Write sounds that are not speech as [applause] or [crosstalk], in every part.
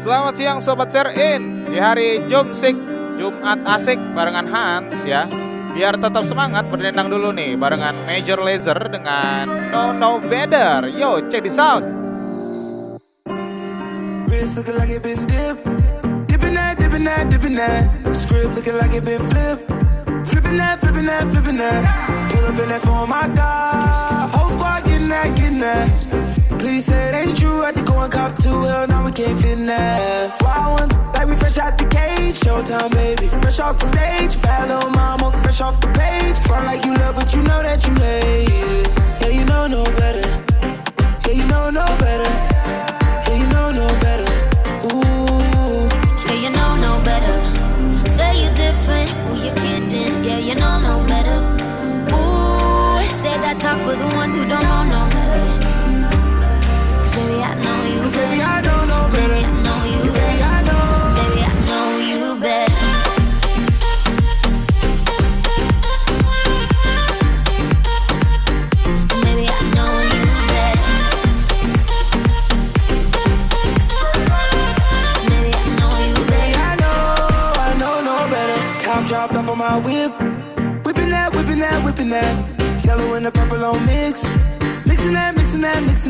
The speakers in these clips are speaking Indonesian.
Selamat siang Sobat Share In Di hari Jumsik Jumat asik barengan Hans ya Biar tetap semangat berdendang dulu nih Barengan Major Laser dengan No No Better Yo check this out Wrist that, dipping that, dipping that. Flipping that, flipping that, flipping that. Pull up in that phone, my God. Whole squad getting that, getting that. Please say it ain't true. Had to go and cop two. Hell, now we can't fit that. Wild ones, like we fresh out the cage. Showtime, baby. Fresh off the stage. Bad little mama, fresh off the page. Front like you love, but you know that you hate it. Yeah, you know no better. Yeah, you know no better. Yeah, you know no better. Ooh. Yeah, you know no better. Say you're different, who you kidding? Yeah, you know no better.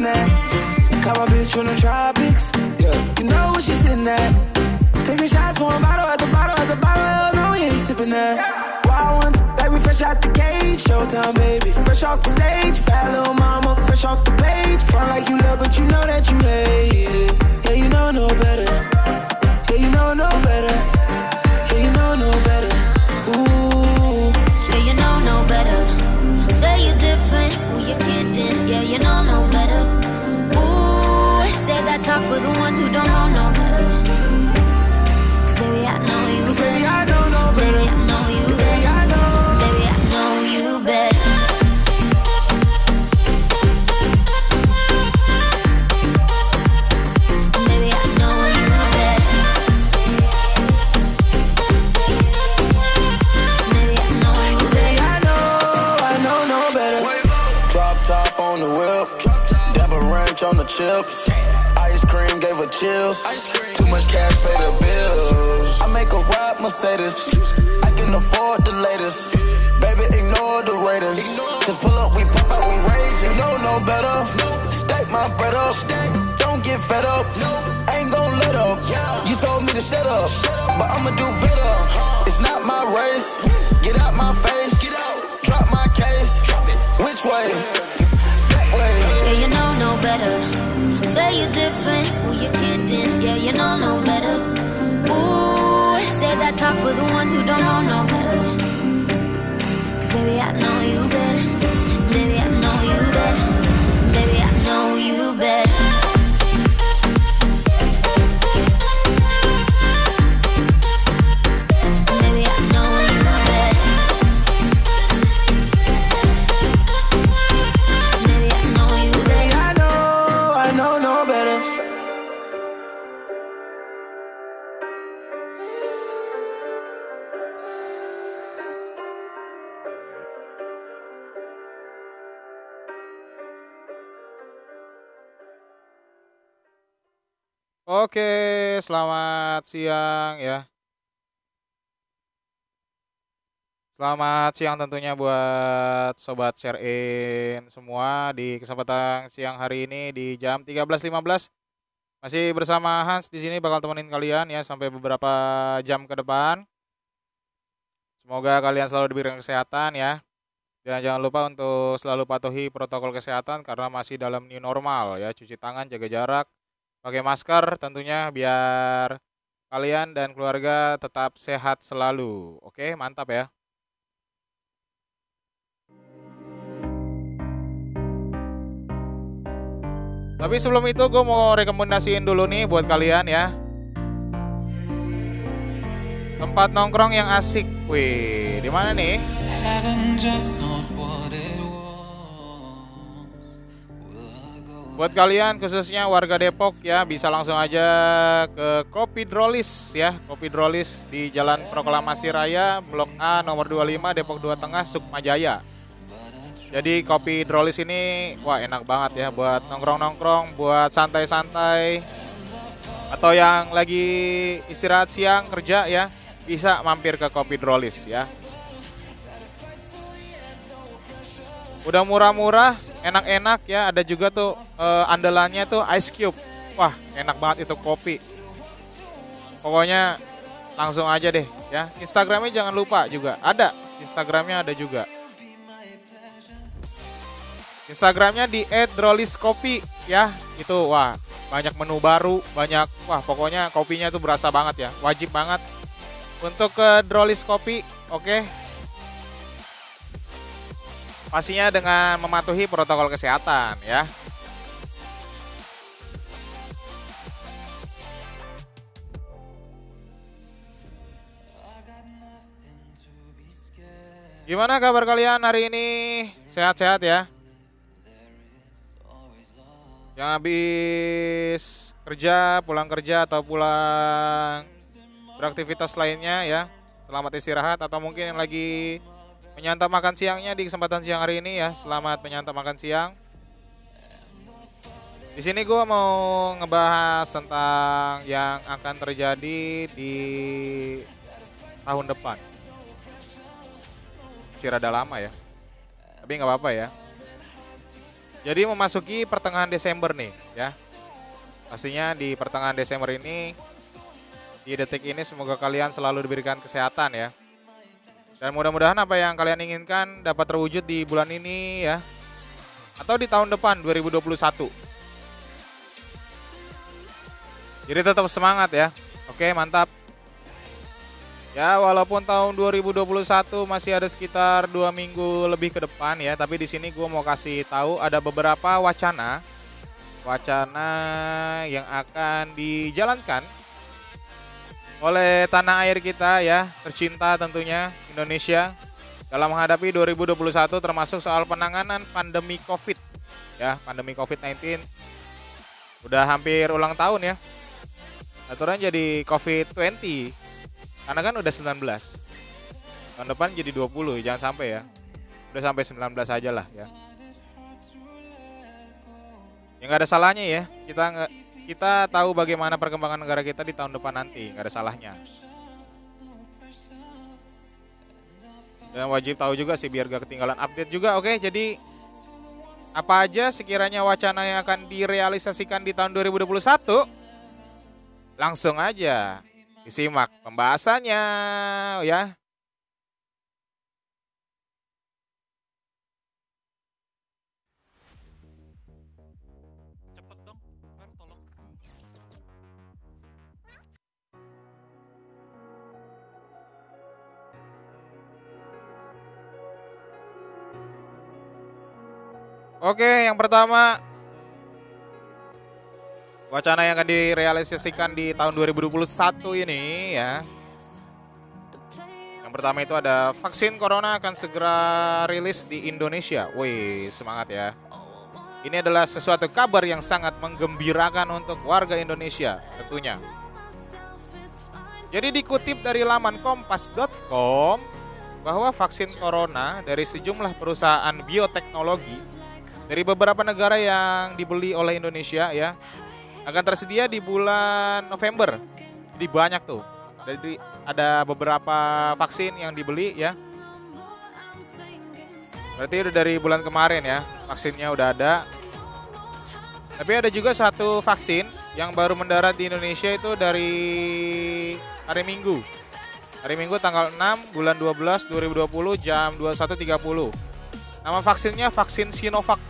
Mixing that, mixing my bitch from the tropics. Yeah, you know where she sitting at. Taking shots, one bottle at the bottle at the bottle. Hell no, we ain't sipping that. Wild ones, like we fresh out the cage. Showtime, baby. Fresh off the stage. Bad little mama, fresh off the page. Front like you love, but you know that you hate it. Yeah, you know no better. Yeah, you know no better. Chips. Ice cream gave her chills. Too much cash pay the bills. I make a rap Mercedes. I can afford the latest. Baby, ignore the Raiders. Just pull up, we pop out, we rage. You know no better. Stack my bread up. Don't get fed up. Ain't gon' let up. You told me to shut up, but I'ma do better. It's not my race. Get out my face. Drop my case. Which way? That way. Yeah, you know no better. Say you're different, who you kidding? Yeah, you know no better. Ooh, say that talk for the ones who don't know no better. Cause baby, I know you better. Baby, I know you better. Baby, I know you better. Oke selamat siang ya. Selamat siang tentunya buat Sobat Share In semua di kesempatan siang hari ini di jam 13.15 Masih bersama Hans di sini bakal temenin kalian ya sampai beberapa jam ke depan. Semoga kalian selalu diberikan kesehatan ya. Dan jangan lupa untuk selalu patuhi protokol kesehatan karena masih dalam new normal ya. Cuci tangan, jaga jarak, pakai masker tentunya biar kalian dan keluarga tetap sehat selalu. Oke mantap ya. Tapi sebelum itu gue mau rekomendasiin dulu nih buat kalian ya. Tempat nongkrong yang asik. Wih, di mana nih? Buat kalian khususnya warga Depok ya bisa langsung aja ke Kopi Drolis ya Kopi Drolis di Jalan Proklamasi Raya Blok A nomor 25 Depok 2 Tengah Sukmajaya Jadi kopi Drolis ini wah enak banget ya buat nongkrong-nongkrong, buat santai-santai. atau yang lagi istirahat siang kerja ya bisa mampir ke Kopi Drolis ya. Udah murah-murah, enak-enak ya. Ada juga tuh eh, andalannya tuh Ice Cube. Wah, enak banget itu kopi. Pokoknya langsung aja deh ya. Instagramnya jangan lupa juga. Ada, Instagramnya ada juga. Instagramnya di @droliskopi ya. Itu wah banyak menu baru, banyak wah pokoknya kopinya tuh berasa banget ya. Wajib banget untuk ke Drolis Kopi, oke. Pastinya dengan mematuhi protokol kesehatan ya. Gimana kabar kalian hari ini? Sehat-sehat ya? Yang habis kerja, pulang kerja atau pulang beraktivitas lainnya ya. Selamat istirahat atau mungkin yang lagi menyantap makan siangnya di kesempatan siang hari ini ya. Selamat menyantap makan siang. Di sini gue mau ngebahas tentang yang akan terjadi di tahun depan. Masih rada lama ya. Tapi nggak apa-apa ya. Jadi memasuki pertengahan Desember nih ya. Pastinya di pertengahan Desember ini di detik ini semoga kalian selalu diberikan kesehatan ya. Dan mudah-mudahan apa yang kalian inginkan dapat terwujud di bulan ini ya. Atau di tahun depan 2021. Jadi tetap semangat ya. Oke, mantap. Ya, walaupun tahun 2021 masih ada sekitar dua minggu lebih ke depan ya, tapi di sini gue mau kasih tahu ada beberapa wacana, wacana yang akan dijalankan oleh tanah air kita ya, tercinta tentunya Indonesia dalam menghadapi 2021 termasuk soal penanganan pandemi Covid. Ya, pandemi Covid-19 udah hampir ulang tahun ya. Aturan jadi Covid-20 karena kan udah 19 tahun depan jadi 20 jangan sampai ya. Udah sampai 19 aja lah ya. Ya nggak ada salahnya ya kita nggak kita tahu bagaimana perkembangan negara kita di tahun depan nanti nggak ada salahnya dan wajib tahu juga sih biar gak ketinggalan update juga oke jadi apa aja sekiranya wacana yang akan direalisasikan di tahun 2021 langsung aja Disimak pembahasannya ya. Oke, yang pertama wacana yang akan direalisasikan di tahun 2021 ini ya. Yang pertama itu ada vaksin corona akan segera rilis di Indonesia. Wih, semangat ya. Ini adalah sesuatu kabar yang sangat menggembirakan untuk warga Indonesia tentunya. Jadi dikutip dari laman kompas.com bahwa vaksin corona dari sejumlah perusahaan bioteknologi dari beberapa negara yang dibeli oleh Indonesia ya akan tersedia di bulan November. Jadi banyak tuh. Jadi ada beberapa vaksin yang dibeli ya. Berarti udah dari bulan kemarin ya, vaksinnya udah ada. Tapi ada juga satu vaksin yang baru mendarat di Indonesia itu dari hari Minggu. Hari Minggu tanggal 6 bulan 12 2020 jam 21.30. Nama vaksinnya vaksin Sinovac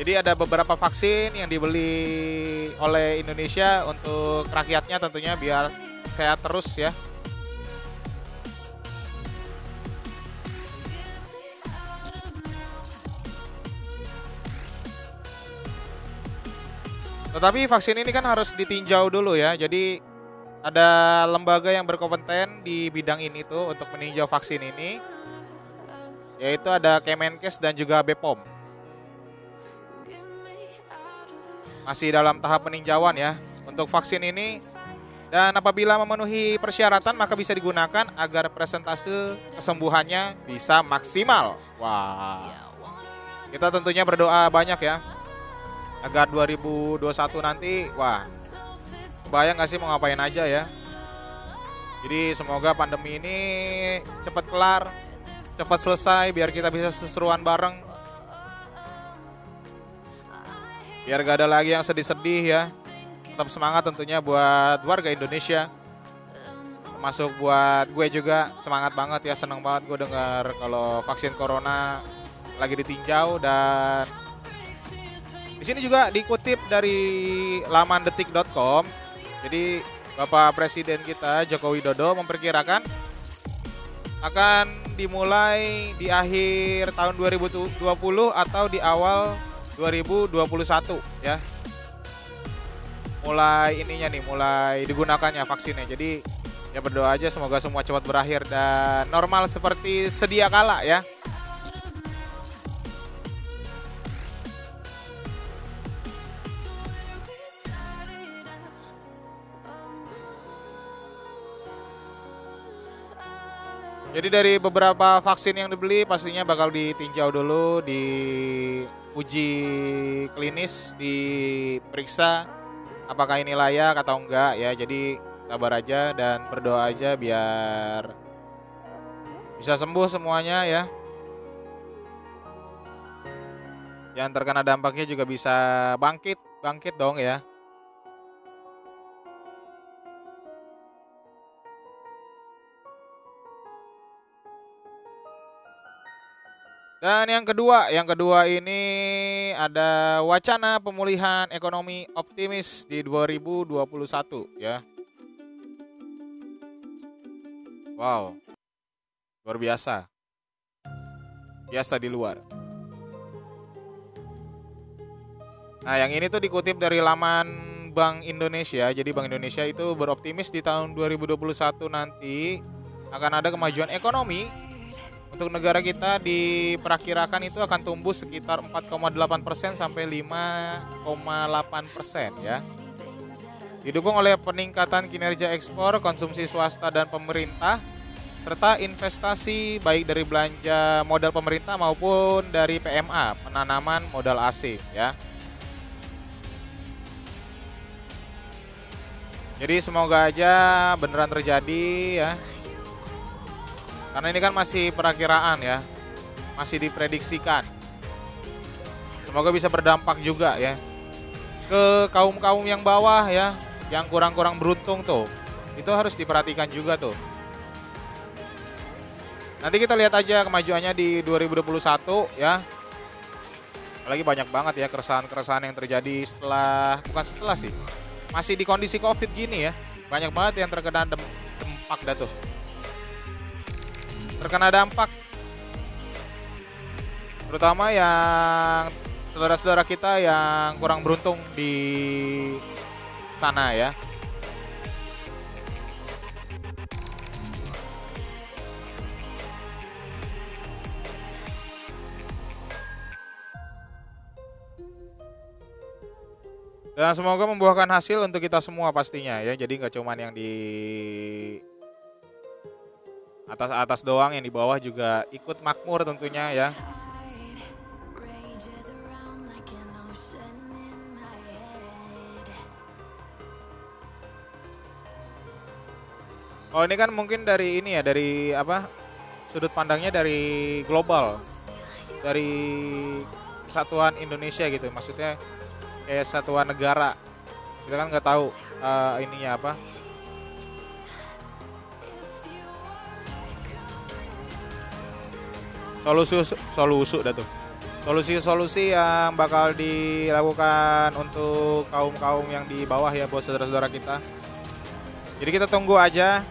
jadi ada beberapa vaksin yang dibeli oleh Indonesia untuk rakyatnya tentunya biar sehat terus ya. Tetapi vaksin ini kan harus ditinjau dulu ya. Jadi ada lembaga yang berkompeten di bidang ini tuh untuk meninjau vaksin ini. Yaitu ada Kemenkes dan juga BPOM. Masih dalam tahap peninjauan ya untuk vaksin ini dan apabila memenuhi persyaratan maka bisa digunakan agar presentase kesembuhannya bisa maksimal. Wah. Kita tentunya berdoa banyak ya agar 2021 nanti wah bayang gak sih mau ngapain aja ya jadi semoga pandemi ini cepat kelar cepat selesai biar kita bisa seseruan bareng biar gak ada lagi yang sedih-sedih ya. Tetap semangat tentunya buat warga Indonesia. Termasuk buat gue juga semangat banget ya seneng banget gue dengar kalau vaksin corona lagi ditinjau dan di sini juga dikutip dari laman detik.com jadi Bapak Presiden kita Joko Widodo memperkirakan akan dimulai di akhir tahun 2020 atau di awal 2021 ya. Mulai ininya nih mulai digunakannya vaksinnya. Jadi ya berdoa aja semoga semua cepat berakhir dan normal seperti sedia kala ya. Jadi dari beberapa vaksin yang dibeli pastinya bakal ditinjau dulu, diuji klinis, diperiksa apakah ini layak atau enggak ya. Jadi sabar aja dan berdoa aja biar bisa sembuh semuanya ya. Yang terkena dampaknya juga bisa bangkit, bangkit dong ya. Dan yang kedua, yang kedua ini ada wacana pemulihan ekonomi optimis di 2021 ya. Wow. Luar biasa. Biasa di luar. Nah, yang ini tuh dikutip dari laman Bank Indonesia. Jadi Bank Indonesia itu beroptimis di tahun 2021 nanti akan ada kemajuan ekonomi untuk negara kita diperkirakan itu akan tumbuh sekitar 4,8% sampai 5,8% ya. Didukung oleh peningkatan kinerja ekspor, konsumsi swasta dan pemerintah serta investasi baik dari belanja modal pemerintah maupun dari PMA, penanaman modal asing ya. Jadi semoga aja beneran terjadi ya karena ini kan masih perakiraan ya. Masih diprediksikan. Semoga bisa berdampak juga ya. Ke kaum-kaum yang bawah ya. Yang kurang-kurang beruntung tuh. Itu harus diperhatikan juga tuh. Nanti kita lihat aja kemajuannya di 2021 ya. Apalagi banyak banget ya keresahan-keresahan yang terjadi setelah bukan setelah sih. Masih di kondisi Covid gini ya. Banyak banget yang terkena dem, dempak dah tuh terkena dampak terutama yang saudara-saudara kita yang kurang beruntung di sana ya. Dan semoga membuahkan hasil untuk kita semua pastinya ya. Jadi nggak cuman yang di atas atas doang yang di bawah juga ikut makmur tentunya ya. Oh ini kan mungkin dari ini ya dari apa sudut pandangnya dari global. Dari kesatuan Indonesia gitu maksudnya kayak satuan negara. Kita kan nggak tahu uh, ininya apa solusi solusi dah tuh. Solusi-solusi yang bakal dilakukan untuk kaum-kaum yang di bawah ya buat saudara-saudara kita. Jadi kita tunggu aja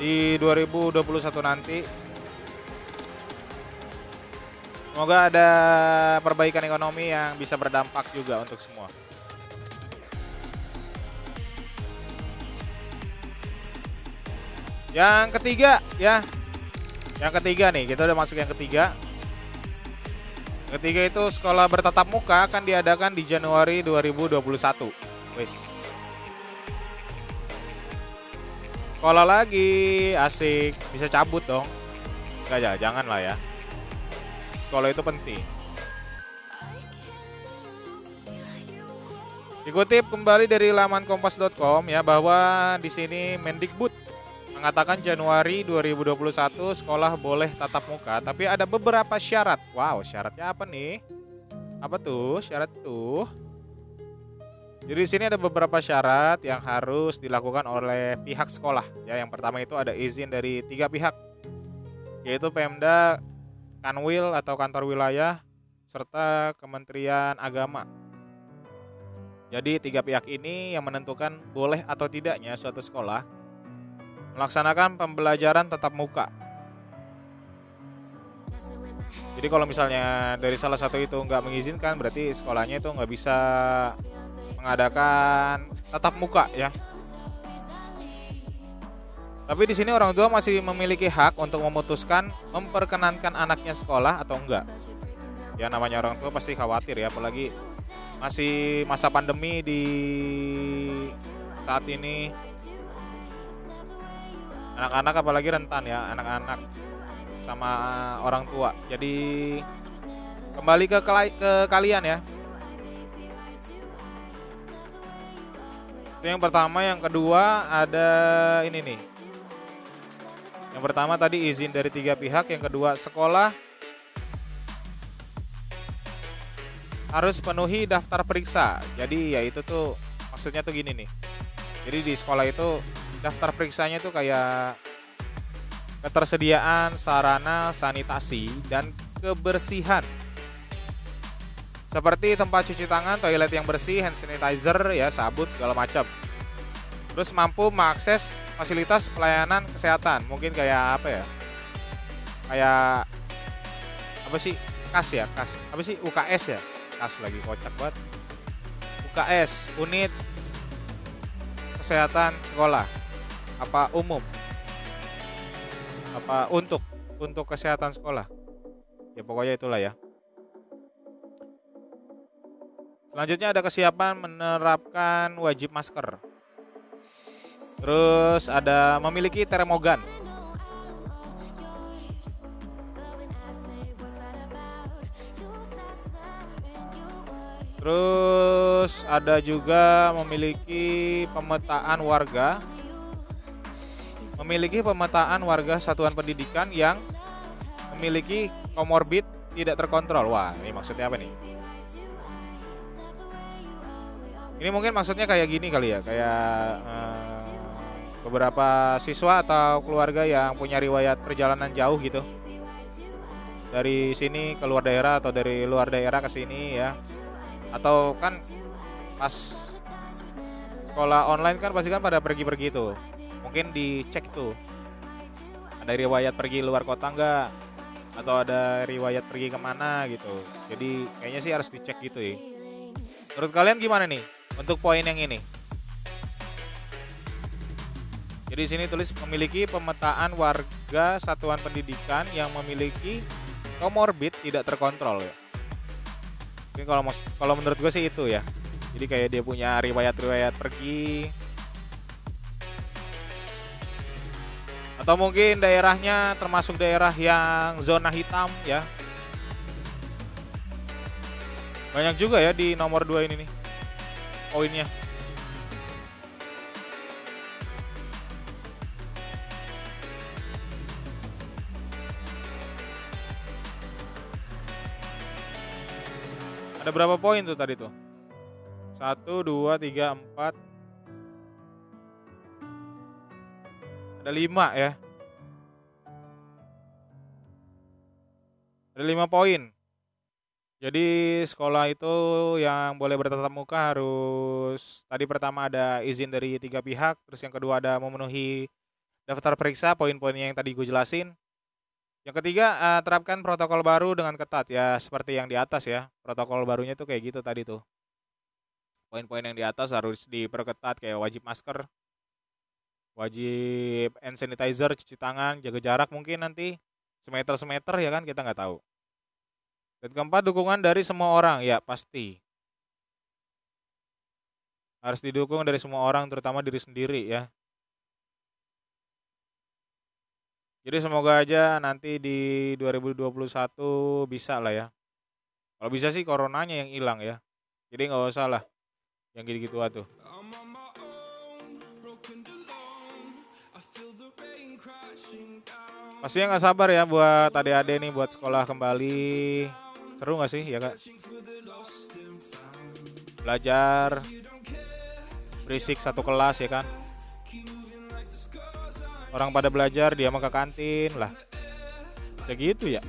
di 2021 nanti. Semoga ada perbaikan ekonomi yang bisa berdampak juga untuk semua Yang ketiga ya. Yang ketiga nih, kita udah masuk yang ketiga. Yang ketiga itu sekolah bertatap muka akan diadakan di Januari 2021. Wis. Sekolah lagi, asik. Bisa cabut dong. Enggak ya, jangan lah ya. Sekolah itu penting. Dikutip kembali dari laman kompas.com ya bahwa di sini Mendikbud mengatakan Januari 2021 sekolah boleh tatap muka tapi ada beberapa syarat. Wow, syaratnya apa nih? Apa tuh? Syarat tuh. Jadi di sini ada beberapa syarat yang harus dilakukan oleh pihak sekolah. Ya, yang pertama itu ada izin dari tiga pihak, yaitu Pemda, Kanwil atau kantor wilayah, serta Kementerian Agama. Jadi tiga pihak ini yang menentukan boleh atau tidaknya suatu sekolah melaksanakan pembelajaran tatap muka. Jadi kalau misalnya dari salah satu itu nggak mengizinkan, berarti sekolahnya itu nggak bisa mengadakan tatap muka ya. Tapi di sini orang tua masih memiliki hak untuk memutuskan memperkenankan anaknya sekolah atau enggak. Ya namanya orang tua pasti khawatir ya, apalagi masih masa pandemi di saat ini anak-anak apalagi rentan ya anak-anak sama orang tua jadi kembali ke ke kalian ya itu yang pertama yang kedua ada ini nih yang pertama tadi izin dari tiga pihak yang kedua sekolah harus penuhi daftar periksa. Jadi ya itu tuh maksudnya tuh gini nih. Jadi di sekolah itu daftar periksanya tuh kayak ketersediaan sarana sanitasi dan kebersihan. Seperti tempat cuci tangan, toilet yang bersih, hand sanitizer, ya sabun segala macam. Terus mampu mengakses fasilitas pelayanan kesehatan. Mungkin kayak apa ya? Kayak apa sih? Kas ya, kas. Apa sih? UKS ya? kas lagi kocak banget UKS unit kesehatan sekolah apa umum? Apa untuk untuk kesehatan sekolah? Ya pokoknya itulah ya. Selanjutnya ada kesiapan menerapkan wajib masker. Terus ada memiliki termogan. Terus ada juga memiliki pemetaan warga memiliki pemetaan warga satuan pendidikan yang memiliki komorbid tidak terkontrol. Wah, ini maksudnya apa nih? Ini mungkin maksudnya kayak gini kali ya, kayak eh, beberapa siswa atau keluarga yang punya riwayat perjalanan jauh gitu. Dari sini ke luar daerah atau dari luar daerah ke sini ya atau kan pas sekolah online kan pasti kan pada pergi-pergi tuh mungkin dicek tuh. Ada riwayat pergi luar kota enggak atau ada riwayat pergi ke mana gitu. Jadi kayaknya sih harus dicek gitu ya. Menurut kalian gimana nih? Untuk poin yang ini. Jadi sini tulis memiliki pemetaan warga satuan pendidikan yang memiliki komorbid tidak terkontrol. Ya. Mungkin kalau kalau menurut gue sih itu ya. Jadi kayak dia punya riwayat-riwayat pergi. Atau mungkin daerahnya termasuk daerah yang zona hitam ya. Banyak juga ya di nomor 2 ini nih. Poinnya. Ada berapa poin tuh tadi tuh? Satu, dua, tiga, empat. Ada lima ya. Ada lima poin. Jadi sekolah itu yang boleh bertatap muka harus tadi pertama ada izin dari tiga pihak, terus yang kedua ada memenuhi daftar periksa poin-poinnya yang tadi gue jelasin. Yang ketiga, uh, terapkan protokol baru dengan ketat ya, seperti yang di atas ya. Protokol barunya tuh kayak gitu tadi tuh. Poin-poin yang di atas harus diperketat kayak wajib masker, wajib. Hand sanitizer, cuci tangan, jaga jarak mungkin nanti. Semeter semeter ya kan kita nggak tahu. Dan keempat, dukungan dari semua orang. Ya pasti. Harus didukung dari semua orang terutama diri sendiri ya. Jadi semoga aja nanti di 2021 bisa lah ya. Kalau bisa sih coronanya yang hilang ya. Jadi nggak usah lah. Yang gitu-gitu tuh pastinya nggak sabar ya buat adik-adik nih buat sekolah kembali. Seru nggak sih ya kak? Belajar berisik satu kelas ya kan? Orang pada belajar dia mah ke kantin lah. Bisa gitu ya?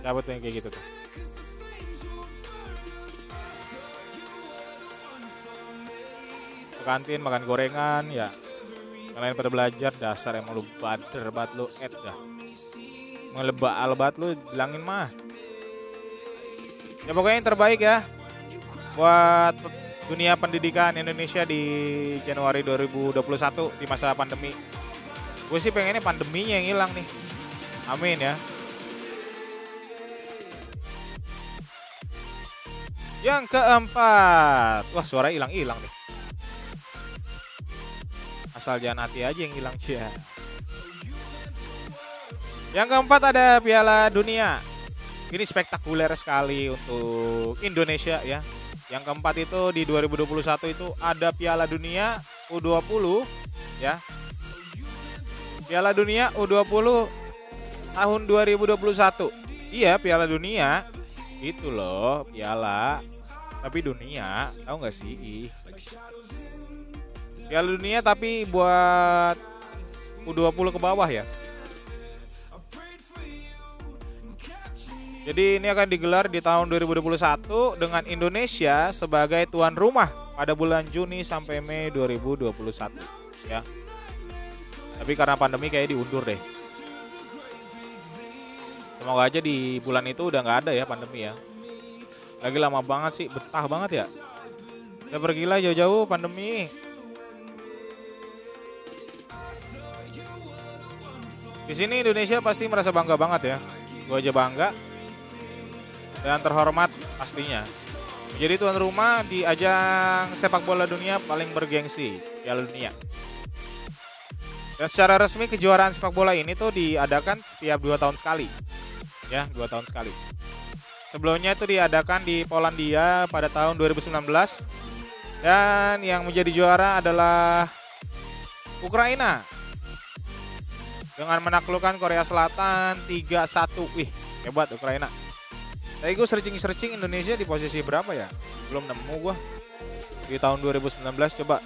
Siapa tuh yang kayak gitu tuh? Ke kantin makan gorengan ya. Kalian pada belajar dasar emang lu bader banget lu ed dah ngelebak albat lu bilangin mah. Ya pokoknya yang terbaik ya buat dunia pendidikan Indonesia di Januari 2021 di masa pandemi. Gue sih pengennya pandeminya yang hilang nih. Amin ya. Yang keempat. Wah suara hilang-hilang nih asal jangan hati aja yang hilang cia yang keempat ada Piala Dunia ini spektakuler sekali untuk Indonesia ya yang keempat itu di 2021 itu ada Piala Dunia U20 ya Piala Dunia U20 tahun 2021. Iya, Piala Dunia. Itu loh, piala. Tapi dunia, tahu nggak sih? Ih. Piala Dunia tapi buat U20 ke bawah ya. Jadi ini akan digelar di tahun 2021 dengan Indonesia sebagai tuan rumah pada bulan Juni sampai Mei 2021 ya. Tapi karena pandemi kayak diundur deh. Semoga aja di bulan itu udah nggak ada ya pandemi ya. Lagi lama banget sih, betah banget ya. Ya pergilah jauh-jauh pandemi. Di sini Indonesia pasti merasa bangga banget ya. Gue aja bangga. Dan terhormat pastinya. Menjadi tuan rumah di ajang sepak bola dunia paling bergengsi, Piala Dunia. Dan secara resmi kejuaraan sepak bola ini tuh diadakan setiap dua tahun sekali, ya dua tahun sekali. Sebelumnya itu diadakan di Polandia pada tahun 2019 dan yang menjadi juara adalah Ukraina dengan menaklukkan Korea Selatan 3-1. Wih, hebat Ukraina. Tadi gue searching-searching Indonesia di posisi berapa ya? Belum nemu gue. Di tahun 2019 coba.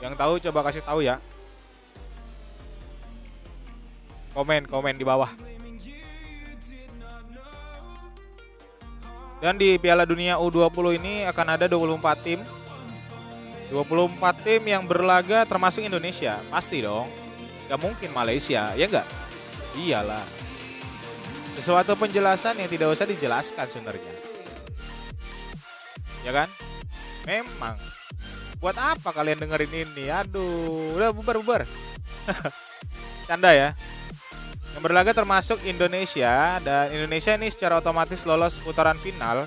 Yang tahu coba kasih tahu ya. Komen, komen di bawah. Dan di Piala Dunia U20 ini akan ada 24 tim. 24 tim yang berlaga termasuk Indonesia. Pasti dong. Gak mungkin Malaysia, ya enggak? Iyalah. Sesuatu penjelasan yang tidak usah dijelaskan sebenarnya. Ya kan? Memang. Buat apa kalian dengerin ini? Aduh, udah bubar-bubar. [laughs] Canda ya. Yang berlaga termasuk Indonesia dan Indonesia ini secara otomatis lolos putaran final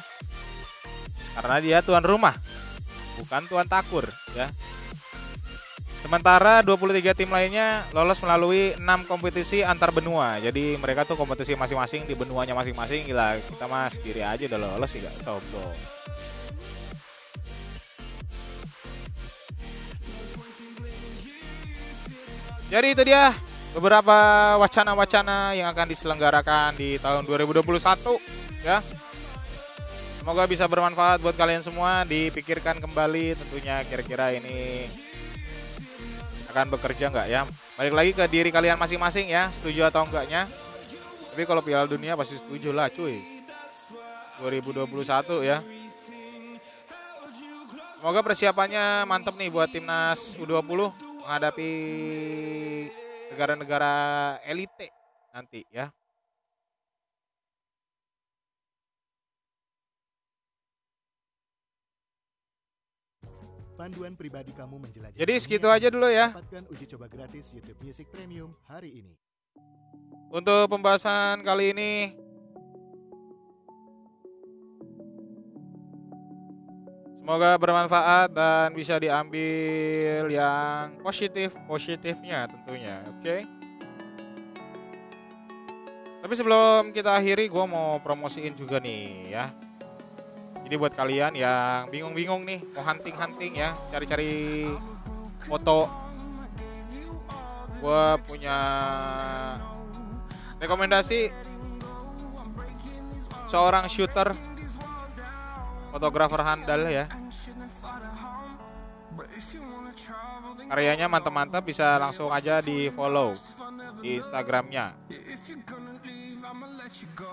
karena dia tuan rumah, bukan tuan takur ya. Sementara 23 tim lainnya lolos melalui 6 kompetisi antar benua. Jadi mereka tuh kompetisi masing-masing di benuanya masing-masing. Gila, kita mah sendiri aja udah lolos gak sombong. Jadi itu dia beberapa wacana-wacana yang akan diselenggarakan di tahun 2021 ya. Semoga bisa bermanfaat buat kalian semua. Dipikirkan kembali tentunya kira-kira ini akan bekerja nggak ya? Balik lagi ke diri kalian masing-masing ya, setuju atau enggaknya. Tapi kalau Piala Dunia pasti setuju lah cuy. 2021 ya. Semoga persiapannya mantep nih buat timnas U20 menghadapi negara-negara elite nanti ya. Panduan pribadi kamu menjelajah. Jadi dunia segitu aja dulu ya. Dapatkan uji coba gratis YouTube Music Premium hari ini. Untuk pembahasan kali ini Semoga bermanfaat dan bisa diambil yang positif positifnya tentunya, oke? Tapi sebelum kita akhiri, gue mau promosiin juga nih ya. Jadi buat kalian yang bingung-bingung nih mau hunting-hunting ya, cari-cari foto. Gue punya rekomendasi seorang shooter fotografer handal ya. Karyanya mantap-mantap bisa langsung aja di follow di instagramnya.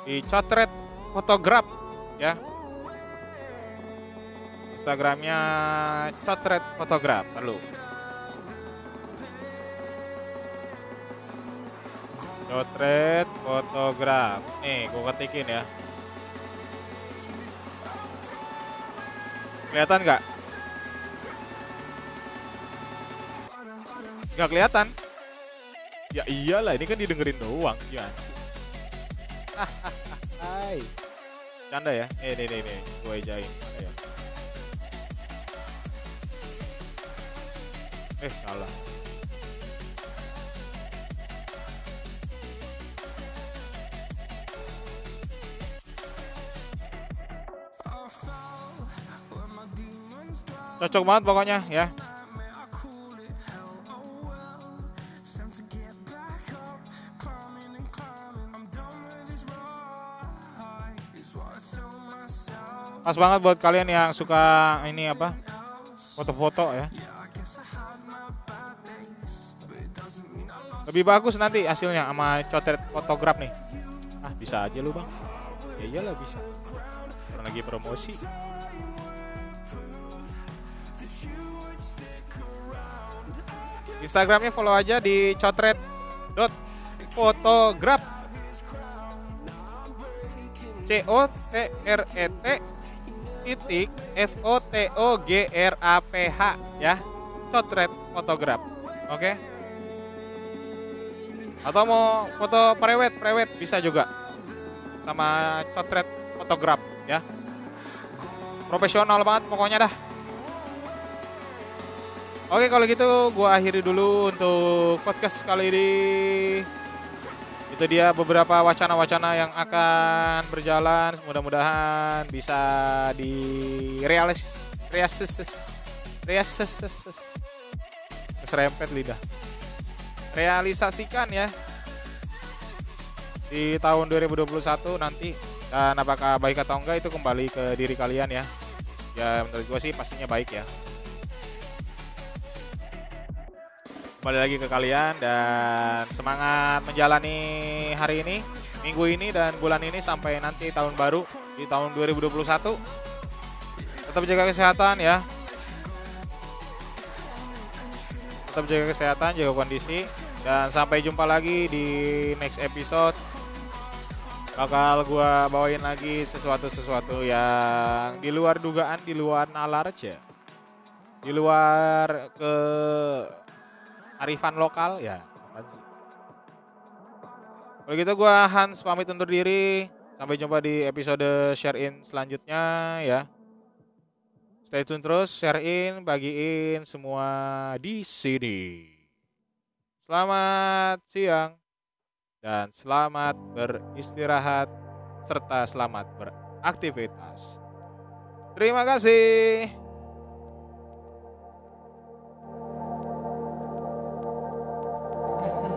Di cotret fotograf ya instagramnya cotret fotograf lalu cotret fotograf nih gue ketikin ya kelihatan nggak nggak kelihatan ya iyalah ini kan didengerin doang sih [laughs] Hai. Canda ya? Eh, nih, nih, nih. Gue ejain. Mana ya? Eh, salah. Cocok banget pokoknya ya. Pas banget buat kalian yang suka ini apa? Foto-foto ya. Lebih bagus nanti hasilnya sama cotret fotograf nih. Ah, bisa aja lu, Bang. Ya iyalah bisa. Orang lagi promosi. Instagramnya follow aja di cotret dot fotograf C O T R E T titik F O T O G R A P H ya cotret fotograf oke atau mau foto prewed prewed bisa juga sama cotret fotograf ya profesional banget pokoknya dah Oke kalau gitu gua akhiri dulu untuk podcast kali ini. Itu dia beberapa wacana-wacana yang akan berjalan. Mudah-mudahan bisa direalis realisis realisis keserempet lidah. Realisasikan ya di tahun 2021 nanti dan apakah baik atau enggak itu kembali ke diri kalian ya. Ya menurut gua sih pastinya baik ya. kembali lagi ke kalian dan semangat menjalani hari ini, minggu ini dan bulan ini sampai nanti tahun baru di tahun 2021. Tetap jaga kesehatan ya. Tetap jaga kesehatan, jaga kondisi dan sampai jumpa lagi di next episode. Bakal gua bawain lagi sesuatu-sesuatu yang di luar dugaan, di luar nalar aja. Di luar ke arifan lokal ya? Kalau gitu gue Hans pamit undur diri. Sampai jumpa di episode share in selanjutnya ya. Stay tune terus, sharein, bagiin semua di sini. Selamat siang dan selamat beristirahat serta selamat beraktivitas. Terima kasih. [laughs]